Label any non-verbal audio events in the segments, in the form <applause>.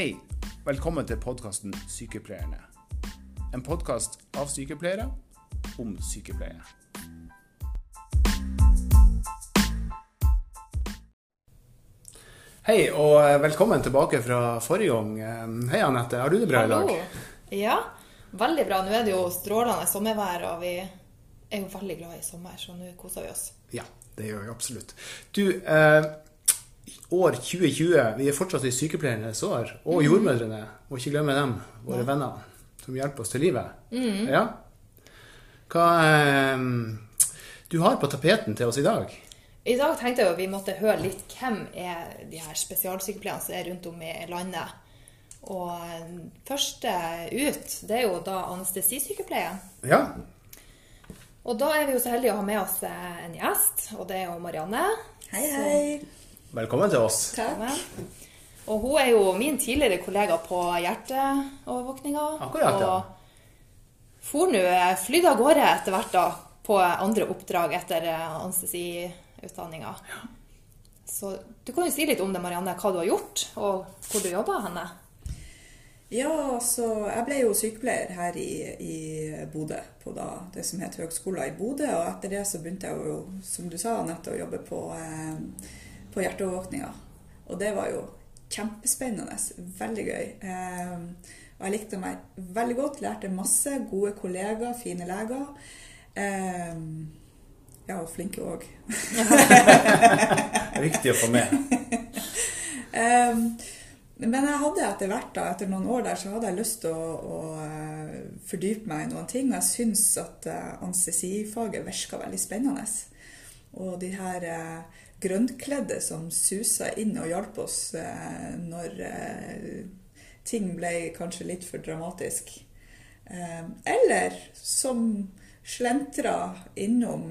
Hei, velkommen til podkasten Sykepleierne. En podkast av sykepleiere om sykepleie. Hei, og velkommen tilbake fra forrige gang. Hei, Anette. Har du det bra i dag? Ja, veldig bra. Nå er det jo strålende sommervær, og vi er jo veldig glad i sommer, så nå koser vi oss. Ja, det gjør vi absolutt. Du, eh, år 2020, vi er fortsatt i sykepleiernes år, og jordmødrene. Må ikke glemme dem, våre venner, som hjelper oss til livet. Ja. Hva eh, du har på tapeten til oss i dag? I dag tenkte jeg jo vi måtte høre litt hvem er de her spesialsykepleierne som er rundt om i landet. Og eh, første ut, det er jo da anestesisykepleien. Ja. Og da er vi jo så heldige å ha med oss eh, en gjest, og det er jo Marianne. Hei, hei. Velkommen til oss. Takk. Og hun er jo min tidligere kollega på hjerteovervåkninga. Akkurat, ja. Og for nå flydde av gårde etter hvert da, på andre oppdrag etter anestesiutdanninga. Ja. Så du kan jo si litt om det, Marianne, hva du har gjort, og hvor du jobber henne. Ja, så jeg ble jo sykepleier her i, i Bodø, på da, det som het Høgskolen i Bodø. Og etter det så begynte jeg jo, som du sa, Anette, å jobbe på, eh, på hjerteovervåkninga. Og det var jo kjempespennende. Veldig gøy. Eh, og jeg likte meg veldig godt. Lærte masse. Gode kollegaer, fine leger. Eh, ja, og flinke òg. <laughs> Viktig å få med. Um, <laughs> men jeg hadde etter hvert, da, etter noen år der, så hadde jeg lyst til å, å eh, fordype meg i noen ting. Og jeg syns at uh, anestesifaget virka veldig spennende. Og de her uh, grønnkledde som susa inn og hjalp oss uh, når ting ble kanskje litt for dramatisk. eller som slentra innom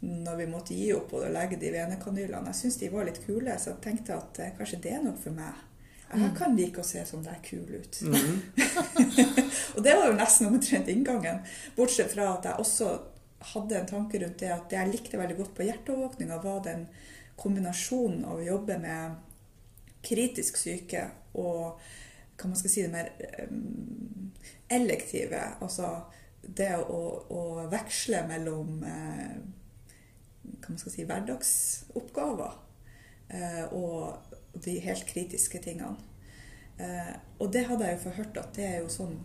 når vi måtte gi opp og legge de venekanylene. Jeg syns de var litt kule, så jeg tenkte at kanskje det er noe for meg. Jeg kan like å se sånn der kul ut. <laughs> og det var jo nesten omtrent inngangen. Bortsett fra at jeg også hadde en tanke rundt det at det jeg likte veldig godt på hjerteovervåkninga, var den kombinasjonen av å jobbe med kritisk syke og hva man skal si, det mer um, elektive. Altså det å, å veksle mellom uh, hva man skal si, hverdagsoppgaver uh, og de helt kritiske tingene. Eh, og det hadde jeg jo forhørt at det er jo sånn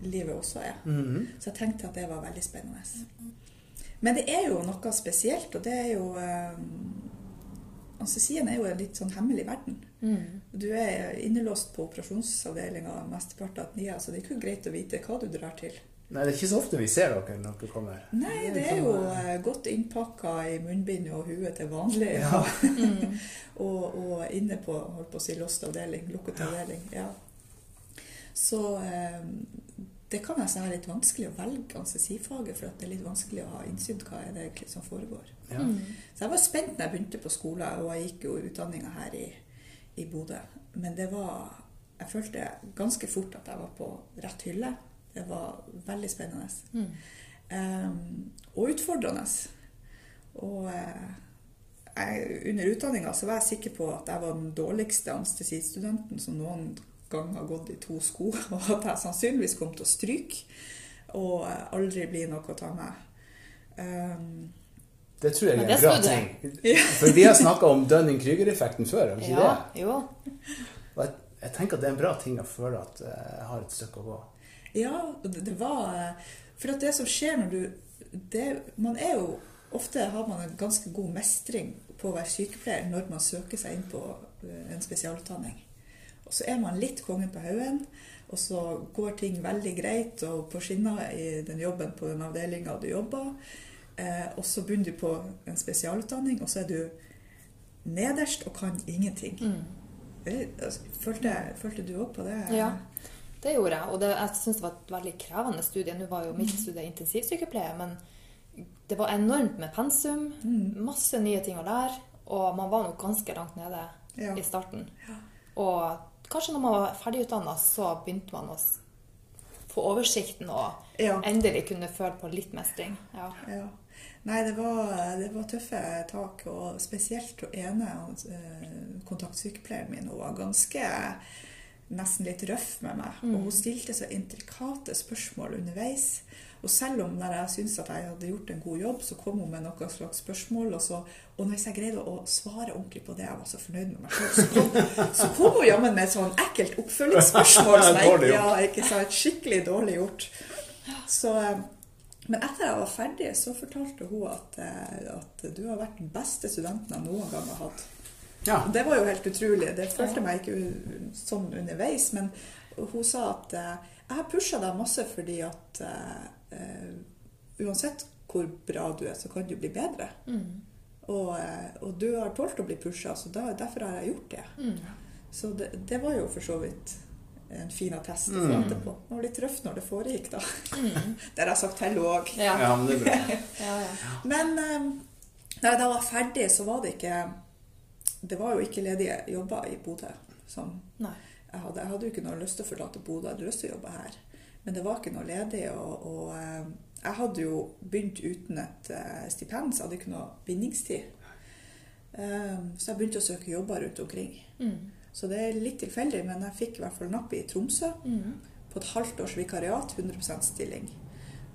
anestesilivet også er. Mm -hmm. Så jeg tenkte at det var veldig spennende. Men det er jo noe spesielt, og det er jo eh, Anestesien er jo en litt sånn hemmelig verden. Mm. Du er innelåst på operasjonsavdelinga mesteparten av tida, så det er ikke greit å vite hva du drar til. Nei, det er ikke så ofte vi ser dere når dere kommer. Nei, det er jo eh, godt innpakka i munnbind og hue til vanlig. Ja. <laughs> og, og, inne på holdt på å si låst avdeling, lukket avdeling. Ja. Så eh, det kan nesten være litt vanskelig å velge anestesifaget, for at det er litt vanskelig å ha innsyn i hva er det egentlig som foregår. Ja. Så jeg var spent når jeg begynte på skolen, og jeg gikk jo utdanninga her i, i Bodø. Men det var Jeg følte ganske fort at jeg var på rett hylle. Det var veldig spennende. Um, og utfordrende. Og eh, jeg, under utdanninga var jeg sikker på at jeg var den dårligste anestesistudenten som noen gang har gått i to sko, <laughs> og at jeg sannsynligvis kom til å stryke og eh, aldri bli noe å ta med. Um, Det tror jeg er en bra ting. <laughs> For vi har snakka om Dunning-Krüger-effekten før, har vi ikke Ja, det? jo. Og jeg, jeg tenker at det er en bra ting å føle at eh, jeg har et stykke å gå. Ja, det, det var eh, For at det som skjer når du det, Man er jo Ofte har man en ganske god mestring på å være sykepleier når man søker seg inn på eh, en spesialutdanning. Og så er man litt kongen på haugen, og så går ting veldig greit og på skinner i den jobben på den avdelinga du jobber. Eh, og så begynner du på en spesialutdanning, og så er du nederst og kan ingenting. Det, altså, følte, følte du òg på det? Ja, det gjorde jeg. Og det, jeg syns det var et veldig krevende studie. Nå var jo mitt studie intensivsykepleie, men det var enormt med pensum. Masse nye ting å lære. Og man var nok ganske langt nede Ja. i starten. Og kanskje når man var ferdigutdanna, så begynte man å få oversikten og Ja. endelig kunne føle på litt mestring. Ja. Ja. Nei, det var, det var tøffe tak, og spesielt hun ene eh, kontaktsykepleieren min. Hun var ganske nesten litt røff med meg. Og hun stilte så intrikate spørsmål underveis. Og selv om når jeg syntes at jeg hadde gjort en god jobb, så kom hun med noen slags spørsmål. Og, så, og hvis jeg greide å svare ordentlig på det, jeg var så fornøyd med meg selv, så kom, så kom hun jammen med et sånn ekkelt oppfølgingsspørsmål. som jeg ja, ikke sant, skikkelig dårlig gjort. Så, eh, men etter jeg var ferdig, så fortalte hun at, eh, at du har vært den beste studenten jeg noen gang har hatt. Ja. Og Det var jo helt utrolig. Det følte meg ikke sånn underveis. Men hun sa at eh, jeg har pusha deg masse fordi at eh, uansett hvor bra du er, så kan du bli bedre. Og, eh, og du har tålt å bli pusha, så da, derfor har jeg gjort det. Så det, det var jo for så vidt en fin attest å få etterpå. Det var litt røft når det foregikk, da. <laughs> Det har jeg sagt henne òg. Ja. ja, men det er bra. <laughs> Ja, ja. Men eh, da jeg da var ferdig, så var det ikke Det var jo ikke ledige jobber i Bodø. Som Nei. jeg hadde. Jeg hadde jo ikke noe lyst til å forlate Bodø, jeg hadde lyst til å jobbe her. Men det var ikke noe ledig. Og, og eh, jeg hadde jo begynt uten et eh, stipend, så jeg hadde ikke noe bindingstid. Eh, Så jeg begynte å søke jobber rundt omkring. Så det er litt tilfeldig, men jeg fikk i hvert fall napp i Tromsø. På et halvt års vikariat, 100% stilling.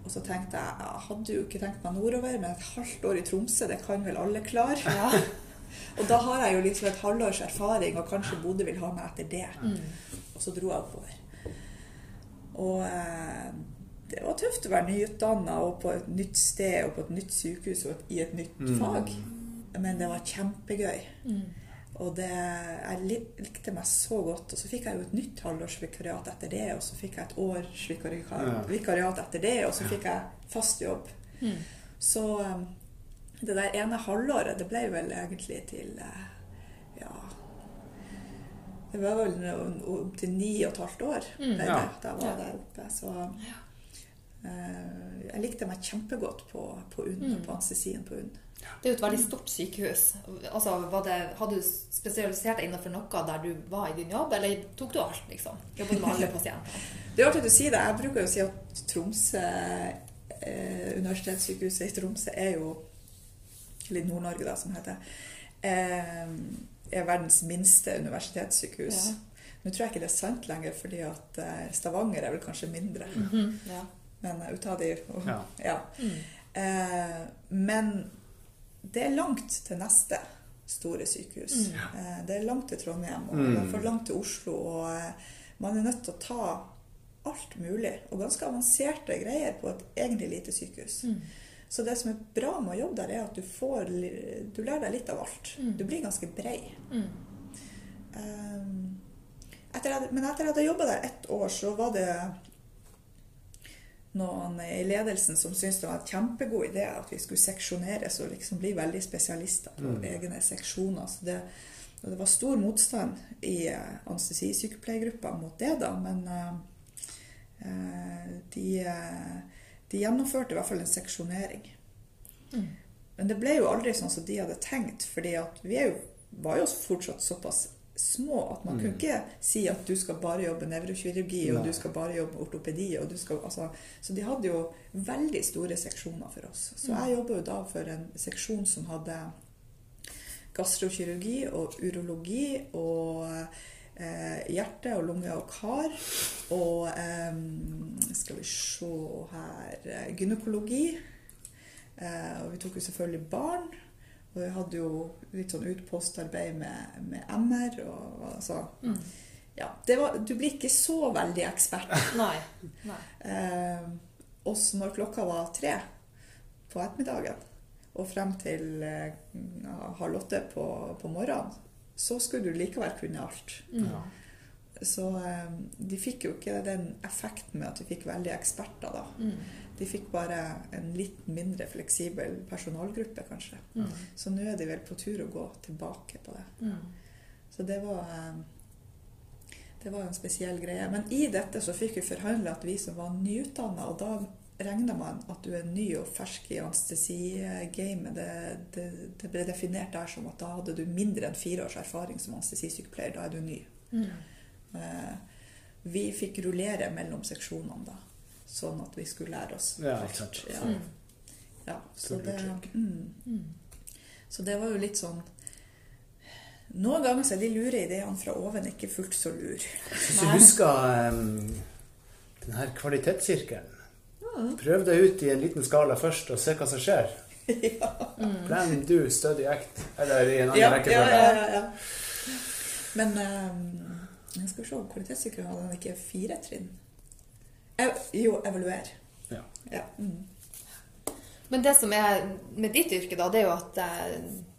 Og så tenkte jeg jeg hadde jo ikke tenkt meg nordover, men et halvt år i Tromsø, det kan vel alle klare. Ja. <laughs> Og da har jeg jo liksom et halvårs erfaring, og kanskje Bodø vil ha meg etter det. Og så dro jeg oppover. Og eh, det var tøft å være nyutdanna og på et nytt sted og på et nytt sykehus og i et nytt fag. Men det var kjempegøy. Og det, jeg likte meg så godt. Og så fikk jeg jo et nytt halvårsvikariat etter det, og så fikk jeg et års vikariat, etter det, og så fikk jeg fast jobb. Så um, det der ene halvåret, det ble vel egentlig til eh, Ja Det var vel opptil opp til ni og et halvt år mm, det, Ja. da jeg var Ja. der oppe. Så eh, jeg likte meg kjempegodt på, på UNN og på anestesien på UNN. Det er jo et veldig stort sykehus. Altså, det, hadde du spesialisert deg innenfor noe der du var i din jobb, eller tok du alt, liksom? Jobbet med alle pasienter? <laughs> Det er artig at du sier det. Jeg bruker jo å si at Tromsø, eh, universitetssykehuset i Tromsø er jo Eller Nord-Norge, da, som heter. Eh, er verdens minste universitetssykehus. Ja. Nå tror jeg ikke det er sant lenger, fordi at eh, Stavanger er vel kanskje mindre. Ja. Men eh, ut av de Ja. ja. Eh, men det er langt til neste store sykehus. Eh, det er langt til Trondheim, og det er for langt til Oslo. Og man er nødt til å ta alt mulig, og ganske avanserte greier, på et egentlig lite sykehus. Så det som er bra med å jobbe der, er at du, får, du lærer deg litt av alt. Du blir ganske brei. Eh, etter at, men etter at jeg hadde jobba der ett år, så var det noen i ledelsen som syntes det var en kjempegod idé at vi skulle seksjoneres og liksom bli veldig spesialister på egne seksjoner. Så det, og det var stor motstand i eh, anestesisykepleiergruppa mot det, da, men uh, eh, de, eh, de gjennomførte i hvert fall en seksjonering. Men det ble jo aldri sånn som de hadde tenkt, fordi vi jo, var jo fortsatt såpass små at man kunne ikke si at du skal bare jobbe nevrokirurgi, og Nei. du skal bare jobbe ortopedi. Og du skal, altså, så de hadde jo veldig store seksjoner for oss. Så jeg jobba jo da for en seksjon som hadde gastrokirurgi og urologi og hjerte og lunge og kar. Og eh, skal vi se her eh, Gynekologi. Eh, og vi tok jo selvfølgelig barn. Og vi hadde jo litt sånn utpostarbeid med, med MR. Og, altså, ja, det var, du blir ikke så veldig ekspert. <laughs> Nei. Nei. Eh, også når klokka var tre på ettermiddagen og frem til eh, halv åtte på, på morgenen, så skulle du likevel kunne alt. Ja. Så eh, de fikk jo ikke den effekten med at de fikk veldig eksperter da. De fikk bare en litt mindre fleksibel personalgruppe, kanskje. Så nå er de vel på tur å gå tilbake på det. Så det var eh, det var en spesiell greie. Men i dette så fikk vi forhandla at vi som var nyutdanna, og da regner man at du er ny og fersk i anestesigamet. Det, det, det ble definert der som at da hadde du mindre enn fire års erfaring som anestesisykepleier. Da er du ny. Eh, vi fikk rullere mellom seksjonene, da. Sånn at vi skulle lære oss Ja, sant. Ja. Ja, så, det, mm. så det var jo litt sånn Noen ganger så er de lure ideene fra oven ikke fullt så lur. Hvis du husker um, den her kvalitetskirkelen Prøv deg ut i en liten skala først og se hva som skjer. Plan, do, study, act. Eller i en annen Ja, ja, rekkefølge. ja, ja, ja. Men um, jeg skal se, kvalitetssikring hadde den ikke fire trinn? Ev jo, evaluer. Ja. Ja. Mm. Men det som er med ditt yrke, da, det er jo at eh,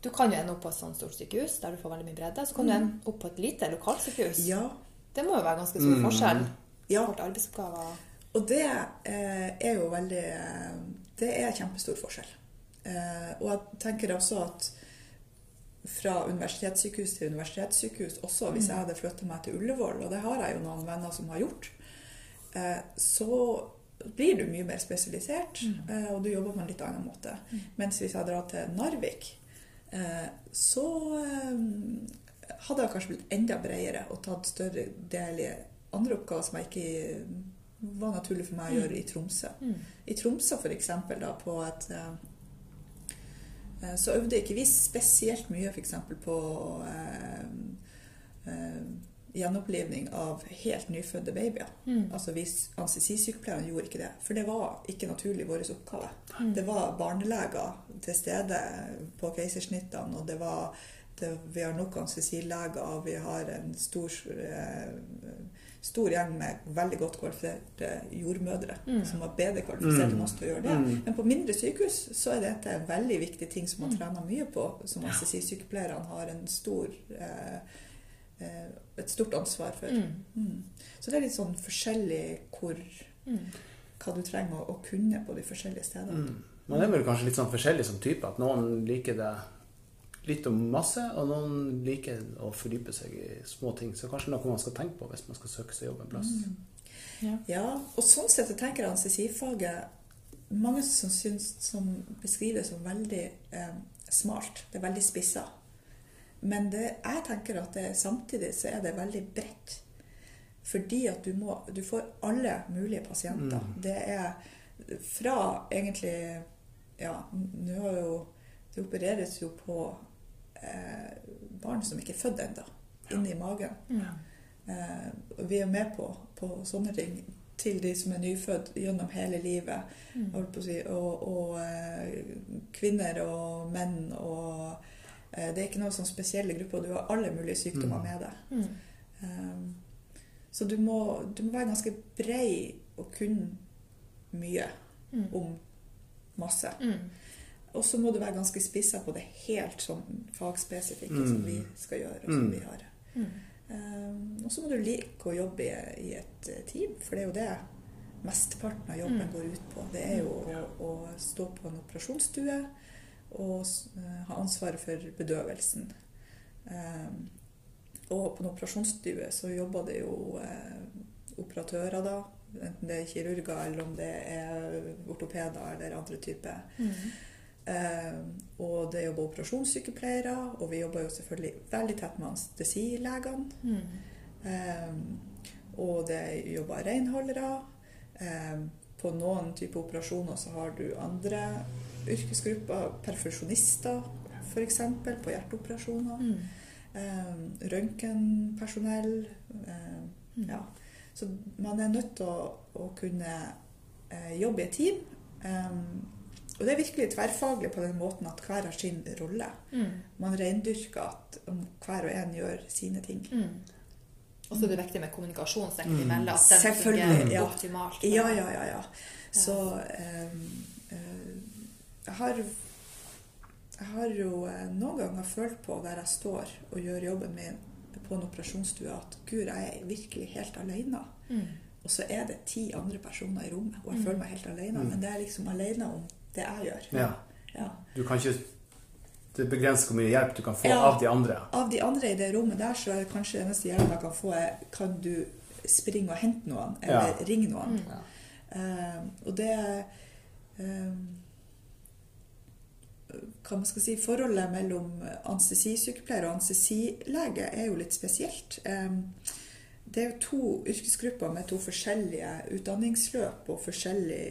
du kan jo ende opp på et sånt stort sykehus der du får veldig mye bredde. Så kan du ende opp på et lite lokalsykehus. ja. Det må jo være ganske stor forskjell. Ja. Vårt arbeidsoppgaver. Og det eh, er jo veldig eh, Det er kjempestor forskjell. Eh, og jeg tenker også at fra universitetssykehus til universitetssykehus, også hvis jeg hadde flytta meg til Ullevål, og det har jeg jo noen venner som har gjort, eh, så blir du mye mer spesialisert, eh, og du jobber på en litt annen måte. Mens hvis jeg drar til Narvik, eh, så hadde jeg kanskje blitt enda bredere og tatt større del i andre oppgaver som jeg ikke var naturlig for meg å gjøre i Tromsø. I Tromsø for eksempel da på et eh, eh, så øvde ikke vi spesielt mye f.eks. på eh, eh, gjenopplivning av helt nyfødte babyer. Altså vi anestesisykepleierne gjorde ikke det, for det var ikke naturlig vår oppgave. Det var barneleger til stede på keisersnittene, og det var det, vi har nok anestesileger, vi har en stor, eh, stor gjeng med veldig godt kvalifiserte jordmødre som var bedre kvalifisert enn oss til å gjøre det. Men på mindre sykehus så er dette en veldig viktig ting som man trener mye på, som anestesisykepleierne har en stor eh, eh, et stort ansvar for. Mm. Så det er litt sånn forskjellig hvor hva du trenger å, å kunne på de forskjellige stedene. Mm. Man er vel kanskje litt sånn forskjellig som type. At noen liker det litt om masse, og noen liker å fordype seg i små ting. Så kanskje noe man skal tenke på hvis man skal søke seg jobb en plass. Ja, og sånn sett jeg tenker jeg anestesifaget Mange som, syns, som beskriver det som veldig eh, smalt. Det er veldig spissa. Men det, jeg tenker at det, samtidig så er det veldig bredt. Fordi at du, må, du får alle mulige pasienter. Det er fra egentlig Ja, nå har jo Det opereres jo på eh, barn som ikke er født ennå, inni magen. Eh, og vi er med på, på sånne ting til de som er nyfødt gjennom hele livet. å si, og, og eh, kvinner og menn og eh, Det er ikke noen sånn spesielle grupper. Du har alle mulige sykdommer med deg. Um, så du må, du må være ganske brei og kunne mye om masse. Og så må du være ganske spissa på det helt sånn fagspesifikke som vi skal gjøre, og som vi har. Um, og så må du like å jobbe i, i et eh, team, for det er jo det mesteparten av jobben går ut på. Det er jo å, å stå på en operasjonsstue og eh, ha ansvaret for bedøvelsen. Um, og på en operasjonsstue så jobber det jo uh, operatører, da. Enten det er kirurger, eller om det er ortopeder eller andre typer. Eh, og det jobber operasjonssykepleiere, og vi jobber jo selvfølgelig veldig tett med anestesilegene. Eh, og det jobber renholdere. Eh, på noen typer operasjoner så har du andre yrkesgrupper, perfusjonister f.eks. på hjerteoperasjoner. Eh, Røntgenpersonell. Eh, ja. Så man er nødt til å, å kunne eh, jobbe i et team. Eh, og det er virkelig tverrfaglig på den måten at hver har sin rolle. Man reindyrker at hver og en gjør sine ting. Og så er det viktig med kommunikasjon seg imellom. At den Selvfølgelig, ja. optimalt. Ja, ja, ja. ja. Så um, uh, jeg har jeg har jo eh, noen ganger følt på der jeg står og gjør jobben min på en operasjonsstue, at gud, jeg er virkelig helt alene. Og så er det ti andre personer i rommet, og jeg føler meg helt alene. Men det er liksom alene om det jeg gjør. Ja. Ja. Du kan ikke Det begrenser hvor mye hjelp du kan få Ja. av de andre. Av de andre i det rommet der, så er det kanskje det eneste hjelpen jeg kan få, er kan du springe og hente noen, eller Ja. ringe noen. Ja. Uh, og det eh, Hva man skal si Forholdet mellom anestesisykepleier og anestesilege er jo litt spesielt. Eh, det er jo to yrkesgrupper med to forskjellige utdanningsløp og forskjellig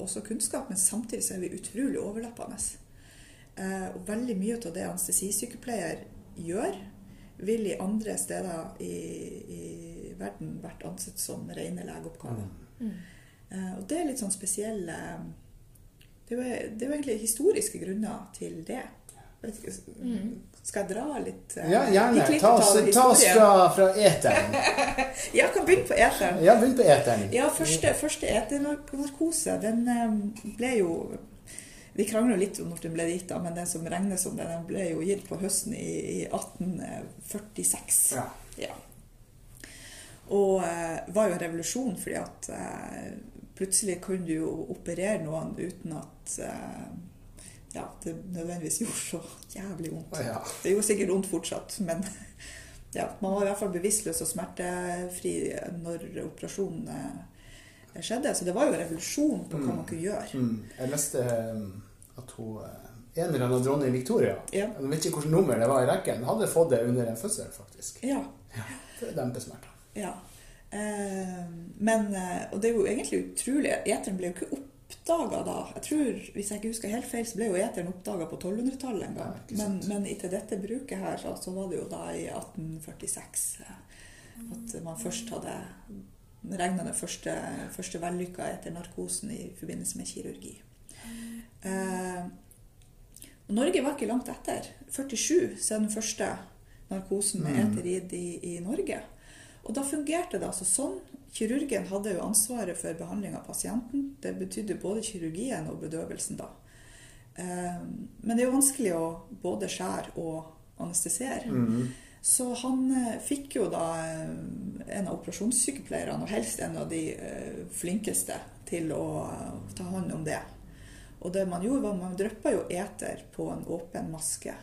også kunnskap, men samtidig så er vi utrolig overlappende. Eh, og veldig mye av det anestesisykepleier gjør, vil i andre steder i, i verden vært ansett som rene legeoppgaver. Mm. Eh, og det er litt sånn spesielle Det er jo, det er jo egentlig historiske grunner til det. Vet ikke, skal jeg dra litt eh, Ja, gjerne. litt Ta oss, ta oss fra, fra eteren. <laughs> Ja, kan begynne på eteren. Ja, begynn på eteren. Ja, første, første eternarkose, den eh, ble jo Vi krangler jo litt om når den ble gitt, men den som regnes som det, den ble jo gitt på høsten i, i 1846. Ja. Ja. Og eh, var jo en revolusjon, fordi at eh, plutselig kunne du jo operere noen uten at eh, ja, det nødvendigvis gjorde så jævlig vondt. Ja. Det gjorde sikkert vondt fortsatt, men <laughs> ja, man var i hvert fall bevisstløs og smertefri når operasjonen eh, skjedde. Så det var jo en revolusjon på hva man kunne gjøre. Mm. Jeg leste um, at hun eh, en eller annen dronning Victoria, Ja. jeg vet ikke hvilket nummer det var i rekken, hadde fått det under en fødsel, faktisk. Ja, Ja, for å dempe smerter. ja. Eh, men, eh, og det er jo egentlig utrolig, eteren ble jo ikke oppdaga da. Jeg tror, Hvis jeg ikke husker helt feil, så ble jo eteren oppdaga på 1200-tallet en gang. Ja, men, men til dette bruket her, så, så var det jo da i 1846 eh, at man først hadde regna den første, første vellykka eternarkosen i forbindelse med kirurgi. Eh, og Norge var ikke langt etter. 47 så er den første narkosen med eterid eter gitt i, i Norge. Og da fungerte det altså sånn. Kirurgen hadde jo ansvaret for behandling av pasienten. Det betydde både kirurgien og bedøvelsen da. Eh, Men det er jo vanskelig å både skjære og anestesere. Mm. Så han eh, fikk jo da eh, en av operasjonssykepleierne, og helst en av de flinkeste, til å ta hånd om det. Og det man gjorde, var man dryppa jo eter på en åpen maske.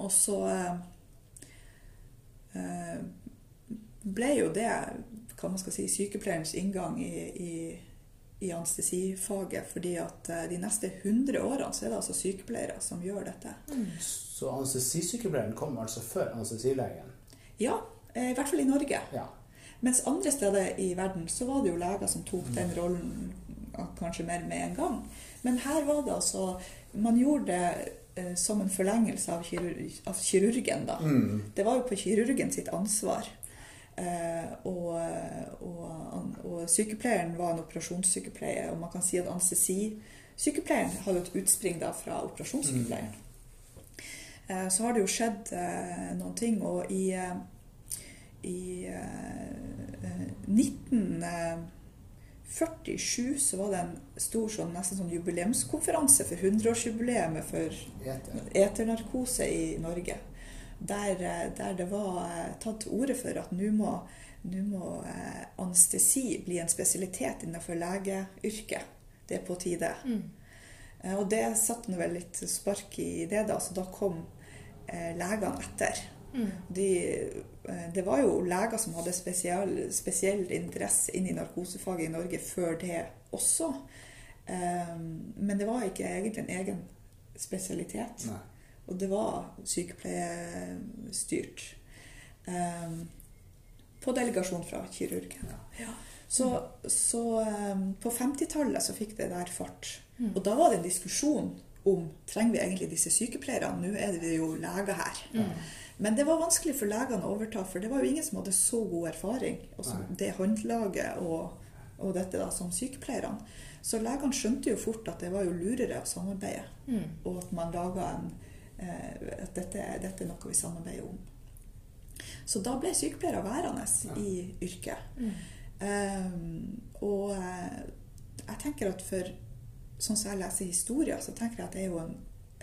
Og så ble jo det hva man skal si, sykepleierens inngang i, i, i anestesifaget. fordi at eh, de neste 100 årene så er det altså sykepleiere som gjør dette. Så anestesisykepleieren kom altså før anestesilegen? Ja, eh, i hvert fall i Norge. Ja. Mens andre steder i verden så var det jo leger som tok den rollen kanskje mer med en gang. Men her var det altså Man gjorde det eh, Eh, som en forlengelse av, kirurg, av kirurgen, da. Mm. Det var jo på kirurgen sitt ansvar. Eh, og, og, og, sykepleieren var en operasjonssykepleier, og man kan si at anestesisykepleieren hadde et utspring da fra operasjonssykepleieren. Mm. Eh, så har det jo skjedd eh, noen ting, og i, eh, i eh, 19... 47 så var det en stor sånn, nesten sånn jubileumskonferanse for 100-årsjubileet for eternarkose i Norge. Der, eh, der det var eh, tatt til orde for at nå må, må, eh, anestesi bli en spesialitet innenfor legeyrket. Det er på tide. Mm. Og det satte nå vel litt spark i det, da, så da kom legene etter. De, eh, det var jo leger som hadde spesiell, spesiell interesse inn i narkosefaget i Norge før det også. Eh, Men det var ikke egentlig en egen spesialitet. Nei. Og det var sykepleiestyrt. Um, på delegasjon fra kirurgen. Ja. Så, så um, på 50-tallet så fikk det der fart. Og da var det en diskusjon om trenger vi egentlig disse sykepleierne. Nå er det jo leger her. Men det var vanskelig for legene å overta, for det var jo ingen som hadde så god erfaring. Også det håndlaget og, og dette da som sykepleierne. Så legene skjønte jo fort at det var jo lurere å samarbeide. Og at man laga en eh, At dette, dette er noe vi samarbeider om. Så da ble sykepleiere værende i yrket. Um, og eh, jeg tenker at for Sånn som jeg leser historier, så tenker jeg at det er jo en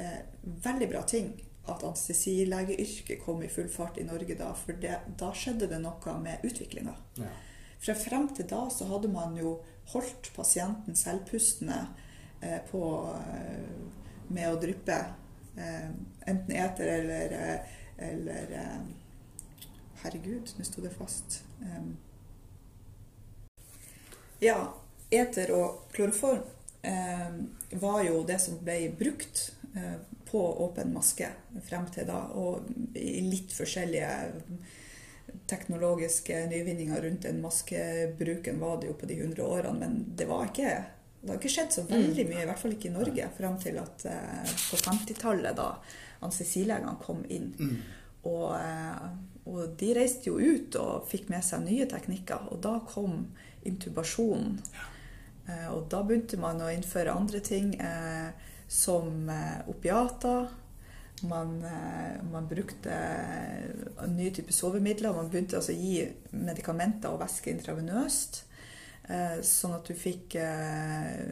eh, veldig bra ting at anestesilegeyrket kom i full fart i Norge da. For det, da skjedde det noe med utviklinga. Ja. Fra frem til da så hadde man jo holdt pasienten selvpustende eh, på, eh, med å dryppe eh, enten eter eller, eh, eller eh, Herregud, nå sto det fast. Um, ja, eter og kloroform eh, var jo det som ble brukt eh, på åpen maske frem til da, og i litt forskjellige teknologiske nyvinninger rundt den maskebruken var det jo på de 100 årene, men det var ikke det har ikke skjedd så veldig mye, i hvert fall ikke i Norge, frem til at eh, på 50-tallet, da anestesilegene kom inn. Og, eh, og de reiste jo ut og fikk med seg nye teknikker, og da kom intubasjonen. Eh, og da begynte man å innføre andre ting eh, som eh, opiater. Man, eh, man brukte en nye typer sovemidler. Man begynte altså å gi medikamenter og væske intravenøst. Eh, sånn at du fikk eh,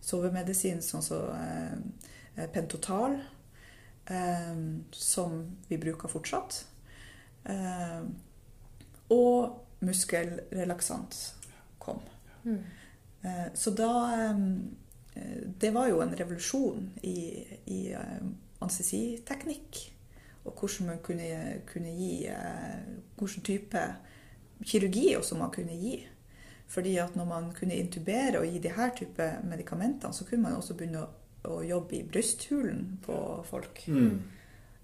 sovemedisin sånn som så Pentotal, eh, som vi bruker fortsatt. Eh, og muskelrelaksant kom. Eh, så da eh, Det var jo en revolusjon i, i eh, anestesiteknikk. Og hvordan man kunne, kunne gi eh, Hvilken type kirurgi også man kunne gi. Fordi at når man kunne intubere og gi de her type medikamentene, så kunne man også begynne å, å jobbe i brysthulen på folk. Mm.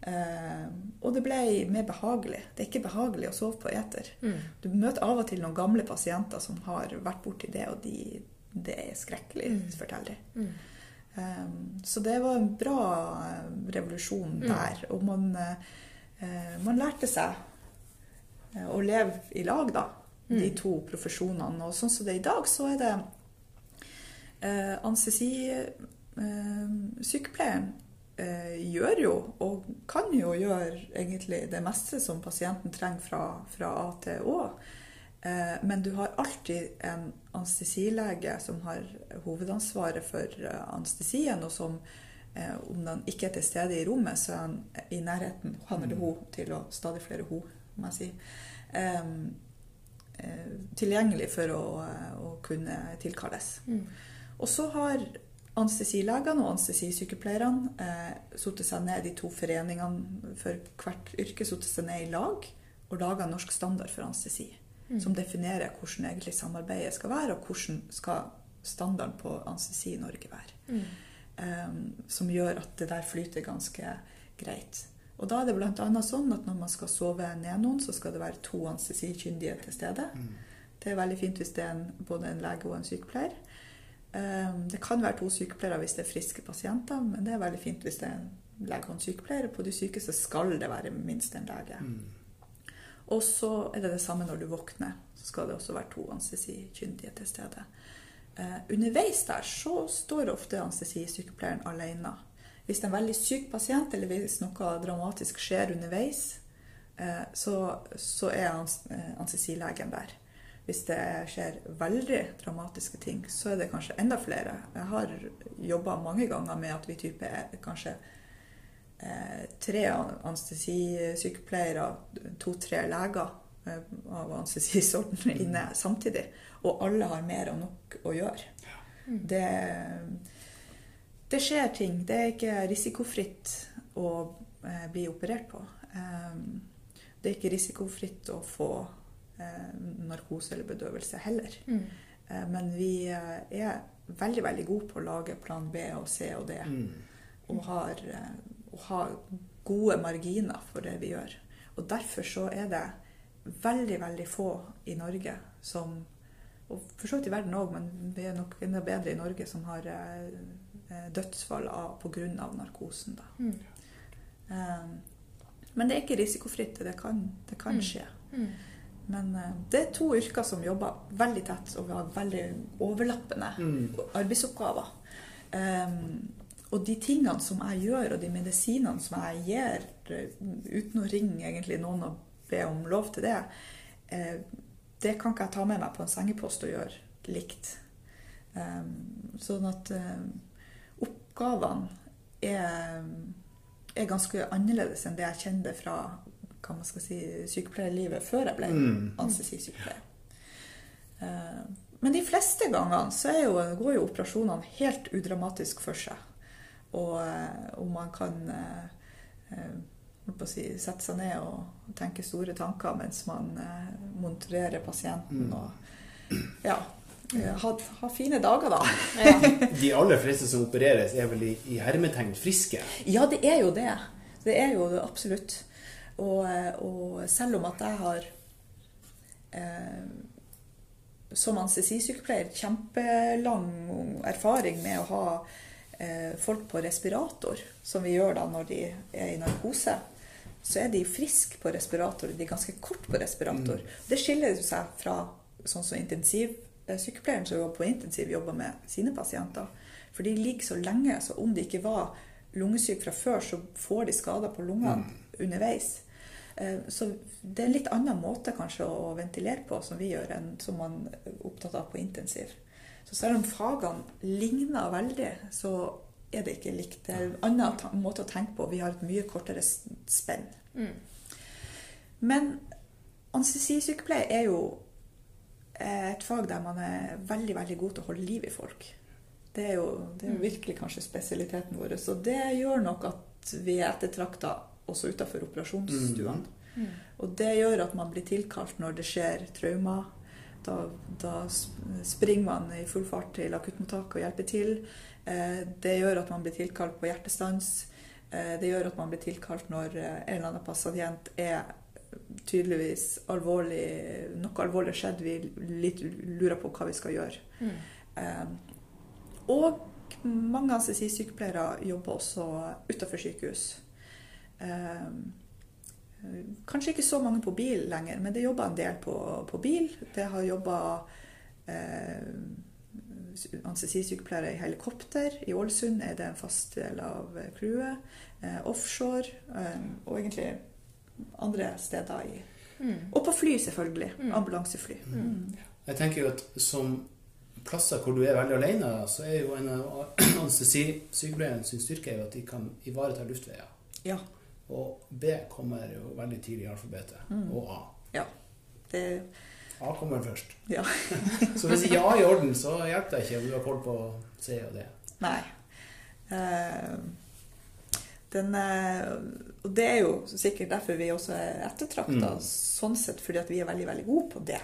Eh, og det ble mer behagelig. Det er ikke behagelig å sove på eter. Mm. Du møter av og til noen gamle pasienter som har vært borti det, og de, det er skrekkelig, Mm. forteller de. Mm. Um, så det var en bra eh, revolusjon Mm. der. Og man, uh, man lærte seg eh, å leve i lag, da. De to profesjonene. Og sånn som det er i dag, så er det uh, Anestesisykepleieren uh, gjør jo, og kan jo gjøre egentlig det meste som pasienten trenger fra, fra A til Å. Eh, men du har alltid en anestesilege som har hovedansvaret for eh, anestesien, og som eh, om den ikke er til stede i rommet, så er han i nærheten, han eller hun, til å stadig flere hun, må jeg si. tilgjengelig for å, å kunne tilkalles. Mm. Og så har anestesilegene og anestesisykepleierne eh, satt seg ned, de to foreningene for hvert yrke, satt seg ned i lag og laga norsk standard for anestesi. Som definerer hvordan egentlig samarbeidet skal være, og hvordan skal standarden på anestesi i Norge være. Mm. Um, som gjør at det der flyter ganske greit. Og da er det bl.a. sånn at når man skal sove ned noen, så skal det være to anestesikyndige til stede. Det er veldig fint hvis det er en, både en lege og en sykepleier. Um, Det kan være to sykepleiere hvis det er friske pasienter, men det er veldig fint hvis det er en lege og en sykepleier. På de sykeste skal det være minst en lege. Og så er det det samme når du våkner. Så skal det også være to anestesikyndige til stede. Eh, underveis der så står ofte anestesisykepleieren alene. Hvis det er en veldig syk pasient, eller hvis noe dramatisk skjer underveis, eh, så, så er eh, anestesilegen der. Hvis det skjer veldig dramatiske ting, så er det kanskje enda flere. Jeg har jobba mange ganger med at vi type er kanskje tre anestesisykepleiere, to-tre leger eh, av anestesisorten inne samtidig. Og alle har mer og nok å gjøre. Det, det skjer ting. Det er ikke risikofritt å eh, bli operert på. Eh, det er ikke risikofritt å få eh, narkose eller bedøvelse heller. Mm. Eh, men vi eh, er veldig, veldig gode på å lage plan B og C og D. Og har, eh, ha gode marginer for det vi gjør. Og derfor så er det veldig, veldig få i Norge som Og for så vidt i verden òg, men vi er nok enda bedre i Norge som har eh, eh, dødsfall av- på grunn av narkosen. Da. Mm. Eh, men det er ikke risikofritt. Det kan, det kan Mm. skje. Mm. Men eh, det er to yrker som jobber veldig tett, og vi har veldig overlappende Mm. arbeidsoppgaver. Um, og de tingene som jeg gjør, og de medisinene som jeg gir, eh, uten å ringe egentlig noen og be om lov til det, eh, det kan ikke jeg ta med meg på en sengepost og gjøre likt. Um, sånn at um, oppgavene er, er ganske annerledes enn det jeg kjente fra hva man skal si, sykepleierlivet før jeg ble Mm. anestesisykepleier. Eh, Men de fleste gangene så jo, går jo operasjonene helt udramatisk for seg. Og, om man kan eh, eh, holdt på å si, sette seg ned og tenke store tanker mens man eh, monitorerer pasienten. Mm. Og ja, eh, ha, ha fine dager, da. Ja. <laughs> De aller fleste som opereres, er vel i, i hermetegn friske. Ja, det er jo det. Det er jo det absolutt. Og, eh, og selv om at jeg har eh, som anestesisykepleier kjempelang erfaring med å ha eh, folk på respirator, som vi gjør da når de er i narkose. Så er de friske på respirator. De er ganske kort på respirator. Det skiller seg fra sånn som intensivsykepleieren som jobber på intensiv, jobber med sine pasienter. For de ligger så lenge, så om de ikke var lungesyke fra før, så får de skader på lungene underveis. Eh, Så det er en litt annen måte kanskje å ventilere på som vi gjør, enn som man er opptatt av på intensiv. Så selv om fagene ligner veldig, så er det ikke likt. Det er en annen måte å tenke på. Vi har et mye kortere spenn. spenn. Men anestesisykepleie er jo eh, et fag der man er veldig, veldig god til å holde liv i folk. Det er jo, det er virkelig kanskje spesialiteten vår. Så det gjør nok at vi er ettertrakta også utenfor operasjonsstuene. Og det gjør at man blir tilkalt når det skjer traumer. Da, da springer man i full fart til akuttmottaket og hjelper til. Eh, Det gjør at man blir tilkalt på hjertestans. Eh, Det gjør at man blir tilkalt når eh, en eller annen pasient er tydeligvis alvorlig, noe alvorlig skjedd. Vi litt lurer på hva vi skal gjøre. Mm. Og mange sykepleiere jobber også utenfor sykehus. Eh, Kanskje ikke så mange på bil lenger, men det jobber en del på, på bil. Det har jobba eh, anestesisykepleiere i helikopter. I Ålesund er det en fast del av crewet. Eh, offshore. Eh, og egentlig andre steder i Og på fly, selvfølgelig. Ambulansefly. Jeg tenker jo at som plasser hvor du er veldig alene, så er jo en av <clears throat> anestesisykepleierne sin styrke er jo at de kan ivareta luftveier. Ja. Og B kommer jo veldig tidlig i alfabetet. Og A. ja. Det, A kommer først. ja. <laughs> Så hvis ikke A er i orden, så hjelper det ikke om du har koll på C og D. Nei. Uh, den, uh, og det er jo sikkert derfor vi også er ettertrakta, sånn sett fordi vi er veldig veldig gode på det.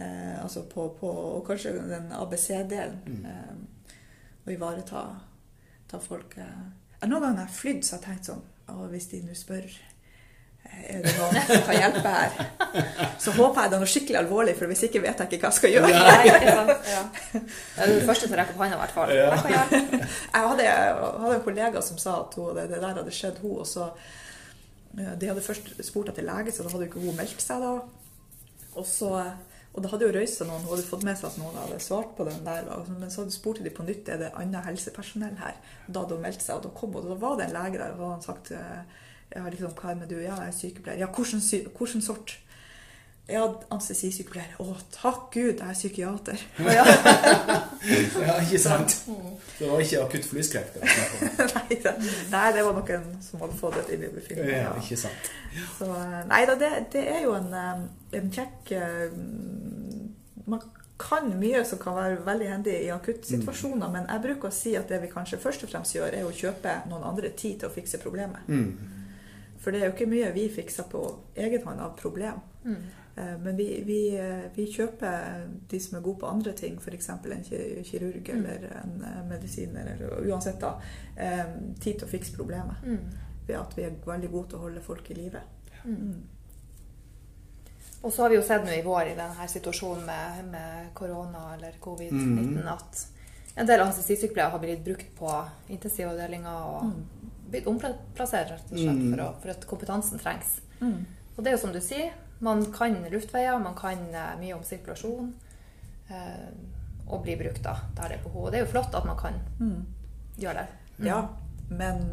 Eh, altså på, på og kanskje den ABC-delen. Eh, å ivareta ta folk eh. Noen ganger har jeg har flydd, så har jeg tenkt sånn å, Hvis de nå spør eh, er det noen som kan hjelpe her, så håper jeg det er noe skikkelig alvorlig, for hvis ikke vet jeg ikke hva jeg skal gjøre. Nei, ikke sant? Ja. Det er den første som rekker rekke opp hånda, i hvert fall. Ja. Jeg. Jeg hadde, hadde en kollega som sa at hun, det, det der hadde skjedd hun, og så eh, De hadde først spurt etter lege, så da hadde jo ikke hun meldt seg da. Og, så, og det hadde jo røysa noen, hun hadde fått med seg at noen hadde svart på den der. Men så spurte de på nytt er det annet helsepersonell her. Da hadde hun meldt seg, og da kom hun, og da var det en lege der. Og da hadde han sagt eh, ja, liksom, hva er med du? Ja, jeg er sykepleier. Ja, hvilken, sort? Ja, anestesisykepleier. Å, takk Gud, jeg er psykiater. <laughs> Ja, ikke sant? Det var ikke akutt flyskrekk. <laughs> nei, det, nei, det var noen som hadde fått et innebefindende. Ja, ikke sant. Så, eh, nei da, det, det er jo en, eh, en kjekk eh, Man kan mye som kan være veldig hendig i akuttsituasjoner, men jeg bruker å si at det vi kanskje først og fremst gjør, er å kjøpe noen andre tid til å fikse problemet. For det er jo ikke mye vi fikser på egen hånd av problem. Eh, Men vi, vi, eh, vi kjøper de som er gode på andre ting, f.eks. en ki- kirurg eller en eh, medisiner, eller uansett da, eh, tid til å fikse problemet. Ved at vi er veldig gode til å holde folk i live. Og så har vi jo sett nå i vår i denne situasjonen med, med korona eller covid-19 at en del anestesisykepleiere har blitt brukt på intensivavdelinger og blitt omplassert rett og slett for, å, for at kompetansen trengs. Og det er jo som du sier, man kan luftveier, man kan eh, mye om sirkulasjon. Eh, og blir brukt da, der det er behov. Og det er jo flott at man kan gjøre det. Ja, men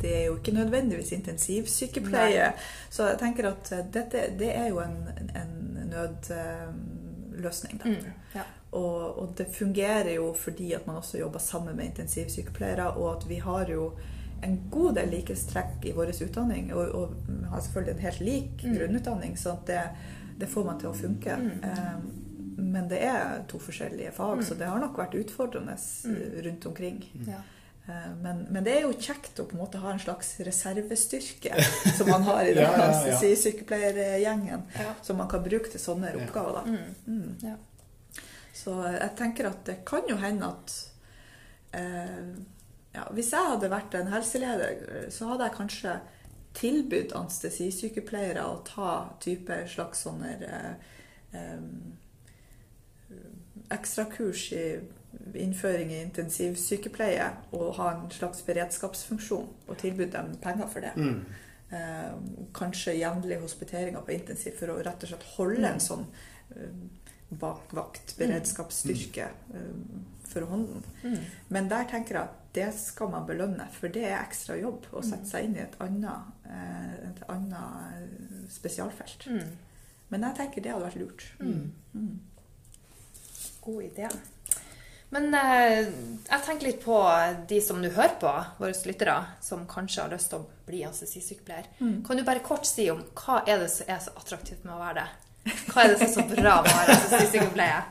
det er jo ikke nødvendigvis intensivsykepleie. Så jeg tenker at eh, dette det er jo en, en nødløsning. Da. Mm. Ja. Og, og det fungerer jo fordi at man også jobber sammen med intensivsykepleiere, og at vi har jo en god del likhetstrekk i vår utdanning, og, og har selvfølgelig en helt lik grunnutdanning, så at det, det får man til å funke. Eh, men det er to forskjellige fag, så det har nok vært utfordrende eh, rundt omkring. Ja. Eh, Men, men det er jo kjekt å på en måte ha en slags reservestyrke <laughs> som man har i Ja, ja, ja. sykepleiergjengen, Ja. som man kan bruke til sånne Ja. oppgaver. da. Mm. Ja. Så jeg tenker at det kan jo hende at eh, ja, Hvis jeg hadde vært en helseleder, så hadde jeg kanskje tilbudt anestesisykepleiere å ta type slags sånne eh, ekstrakurs i innføring i intensivsykepleie og ha en slags beredskapsfunksjon og tilby dem penger for det. Mm. Eh, kanskje jevnlige hospiteringer på intensiv for å rett og slett holde en sånn eh, bakvakt, beredskapsstyrke eh, for hånden. Mm. Men der tenker jeg at det skal man belønne, for det er ekstra jobb å sette seg inn i et annet, eh, et annet spesialfelt. Mm. Men jeg tenker det hadde vært lurt. Mm. God idé. Men eh, jeg tenker litt på de som nå hører på, våre lyttere, som kanskje har lyst til å bli anestesisykepleier. Kan du bare kort si om hva er det som er så attraktivt med å være det? Hva er det som er så bra med å være <laughs> anestesisykepleier?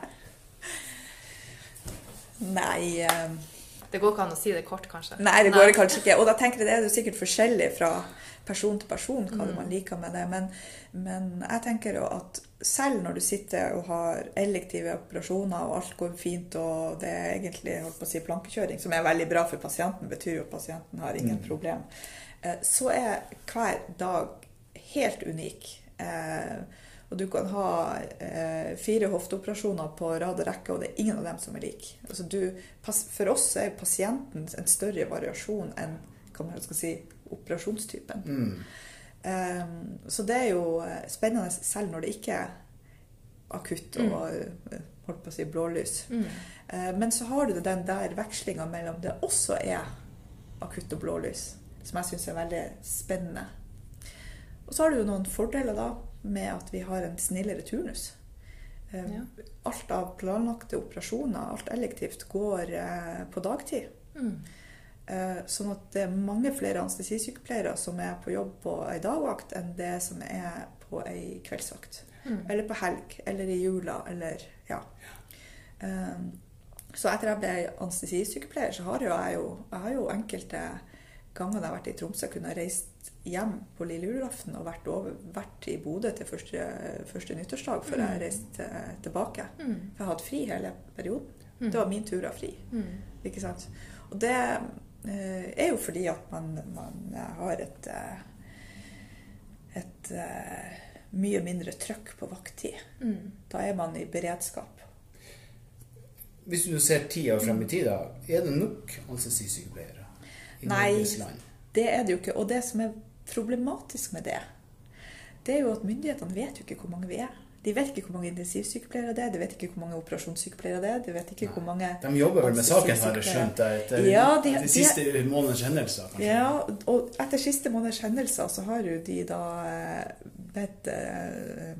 Nei, eh, Det går ikke an å si det kort, kanskje? nei, det går kanskje ikke. Og da tenker jeg det er jo sikkert forskjellig fra person til person hva det man liker med det. Men, men jeg tenker jo at selv når du sitter og har elektive operasjoner, og alt går fint, og det er egentlig holdt på å si, plankekjøring, som er veldig bra for pasienten, betyr jo at pasienten har ingen problem, eh, så er hver dag helt unik. Eh, Og du kan ha eh, fire hofteoperasjoner på rad og rekke, og det er ingen av dem som er like. Altså du, for oss er pasienten en større variasjon enn hva man skal si, operasjonstypen. Mm. Um, så det er jo eh, spennende selv når det ikke er akutt og mm. holdt på å si blålys. Mm. Uh, men så har du den der vekslinga mellom det også er akutt og blålys, som jeg syns er veldig spennende. Og så har du jo noen fordeler da med at vi har en snillere turnus. Eh, Ja. Alt av planlagte operasjoner, alt elektivt, går eh, på dagtid. Mm. Eh, Sånn at det er mange flere anestesisykepleiere som er på jobb på ei dagvakt, enn det som er på ei kveldsvakt. Mm. Eller på helg, eller i jula, eller ja. Så etter jeg ble anestesisykepleier, så har jeg jo, jeg har jo enkelte ganger når jeg har vært i Tromsø, kunne reist hjem på lille julaften og vært, over, vært i Bodø til første, første nyttårsdag før jeg reiste eh, tilbake. Mm. For jeg hatt fri hele perioden. Mm. Det var min tur av fri. Mm. Ikke sant? Og det eh, er jo fordi at man, man har et eh, et eh, mye mindre trøkk på vakttid. Mm. Da er man i beredskap. Hvis du ser ti år frem i tid, da, er det nok anestesisykepleiere i Nei. Norges land? Det er det jo ikke. Og det som er problematisk med det, det er jo at myndighetene vet jo ikke hvor mange vi er. De vet ikke hvor mange intensivsykepleiere det er, de vet ikke hvor mange operasjonssykepleiere det er, de vet ikke hvor mange De jobber vel med saken, har jeg skjønt, etter Ja, de- de siste månedens hendelser, kanskje? Ja, og etter siste måneders hendelser så har jo de da eh, bedt eh,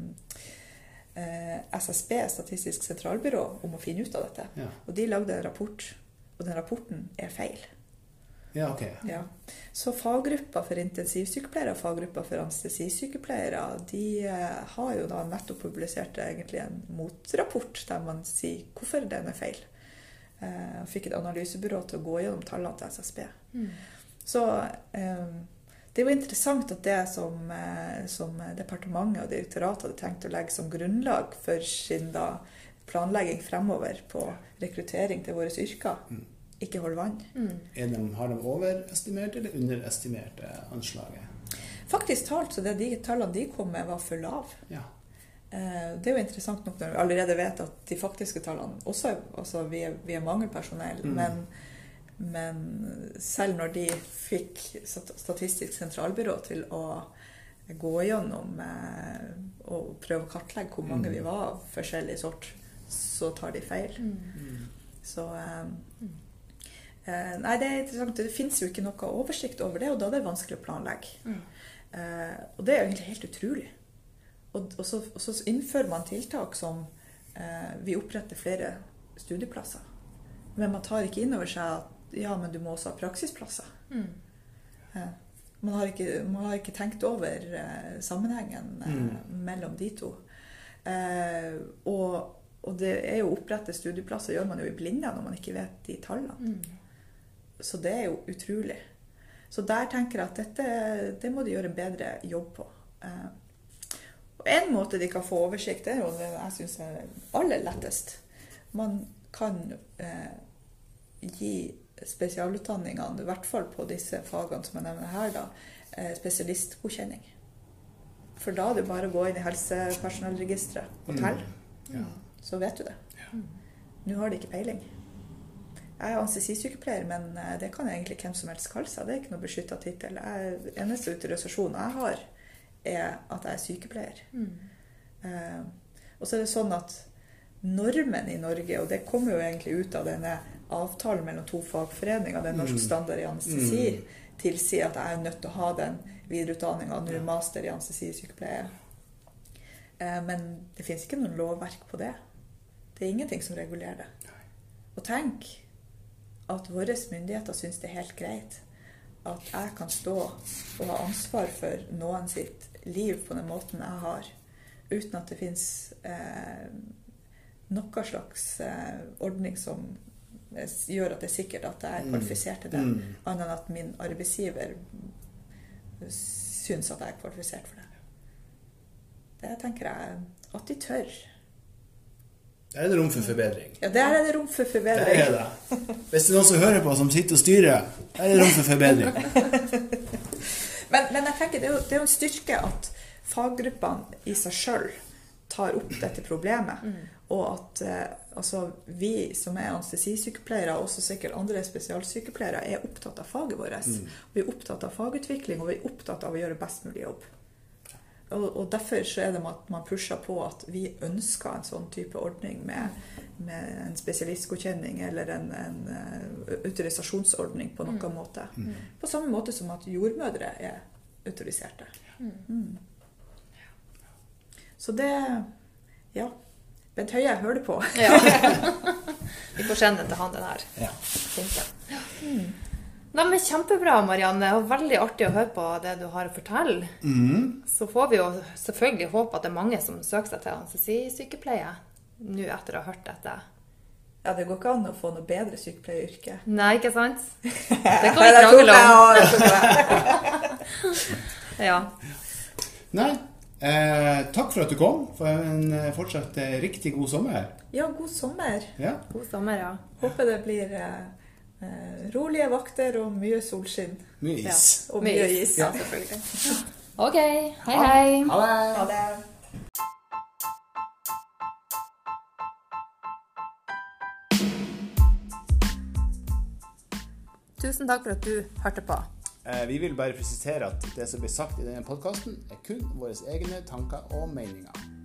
eh, SSB, Statistisk sentralbyrå, om å finne ut av dette. Ja. Og de lagde en rapport, og den rapporten er feil. Ja, ok. Ja. Så faggruppa for intensivsykepleiere og faggruppa for anestesisykepleiere de eh, har jo da nettopp publisert egentlig en motrapport der man sier hvorfor den er feil. Eh, fikk et analysebyrå til å gå gjennom tallene til SSB. Mm. Så eh, det er jo interessant at det som, eh, som departementet og direktoratet hadde tenkt å legge som grunnlag for sin da planlegging fremover på rekruttering til våre yrker, Mm. Ikke holder vann. Mm. Er de, har de overestimert eller underestimert eh, anslaget? Faktisk talt så det de tallene de kom med, var for lave. Ja. Eh, Det er jo interessant nok når vi allerede vet at de faktiske tallene også er, altså vi, er, vi er mangelpersonell, Mm. men, men selv når de fikk Statistisk sentralbyrå til å gå gjennom eh, og prøve å kartlegge hvor mange Mm. vi var av forskjellig sort, så tar de feil. Mm. Så eh, eh, Nei, det er interessant. Det fins jo ikke noe oversikt over det, og da er det vanskelig å planlegge. Mm. Eh, og det er jo egentlig helt utrolig. Og, og, så, og så innfører man tiltak som eh, Vi oppretter flere studieplasser. Men man tar ikke inn over seg at ja, men du må også ha praksisplasser. Mm. Eh, man, har ikke, man har ikke tenkt over eh, sammenhengen eh, Mm. mellom de to. Eh, og, og det er jo å opprette studieplasser gjør man jo i blinde når man ikke vet de tallene. Mm. Så det er jo utrolig. Så der tenker jeg at dette det må de gjøre en bedre jobb på. Eh, og en måte de kan få oversikt, er jo det jeg syns er aller lettest. Man kan eh, gi spesialutdanningene, i hvert fall på disse fagene som jeg nevner her, da, eh, spesialistgodkjenning. For da er det bare å gå inn i helsepersonellregisteret og telle. Ja. Så vet du det. Nå har de ikke peiling. Jeg er anestesisykepleier, men eh, det kan egentlig hvem som helst kalle seg. Det er ikke noe beskytta tittel. Eneste autorisasjonen jeg har, er at jeg er sykepleier. Eh, og så er det sånn at normen i Norge, og det kommer jo egentlig ut av denne avtalen mellom to fagforeninger, den norske standard i anestesi, tilsier at jeg er nødt til å ha den videreutdanninga, nå master i anestesisykepleie. Eh, men det finnes ikke noe lovverk på det. Det er ingenting som regulerer det. Og tenk at våre myndigheter syns det er helt greit at jeg kan stå og ha ansvar for noen sitt liv på den måten jeg har, uten at det fins eh, noe slags eh, ordning som eh, gjør at det er sikkert at jeg er kvalifisert til det, Mm. annet enn at min arbeidsgiver syns at jeg er kvalifisert for det. Det tenker jeg at de tør. Der er det rom for forbedring. Ja, der er det rom for Det Der er det. Hvis det er noen som hører på, som sitter og styrer, der er det rom for forbedring. <laughs> Men, men jeg tenker det er, jo, det er jo en styrke at faggruppene i seg sjøl tar opp dette problemet. Og at eh, altså, vi som er anestesisykepleiere, og også sikkert andre spesialsykepleiere, er opptatt av faget vårt. Vi er opptatt av fagutvikling, og vi er opptatt av å gjøre best mulig jobb. Og, og derfor så er det med at man pusher på at vi ønsker en sånn type ordning med, med en spesialistgodkjenning eller en, en uh, autorisasjonsordning på noen måte. På samme måte som at jordmødre er autoriserte. Mm. Så det Ja. Bent Høie, hører du på? Ja. <laughs> Vi får sende den til han, den her. Ja. Nei, men Kjempebra, Marianne. og Veldig artig å høre på det du har å fortelle. Så får vi jo selvfølgelig håpe at det er mange som søker seg til anestesisykepleie nå etter å ha hørt dette. Ja, det går ikke an å få noe bedre sykepleieryrke. Nei, ikke sant? <laughs> Det kan vi krangle om. <laughs> Ja. Nei, eh, takk for at du kom. For en eh, fortsatt eh, riktig god sommer. Ja, god sommer. Ja. God sommer, ja. Håper det blir eh, rolige vakter og mye solskinn. Mye ja. is. Og mye is. Ja, selvfølgelig. OK. Hei, hei. Ha det! Ha det. Tusen takk for at du hørte på. Eh, Vi vil bare presisere at det som blir sagt i denne podkasten, er kun våre egne tanker og meninger.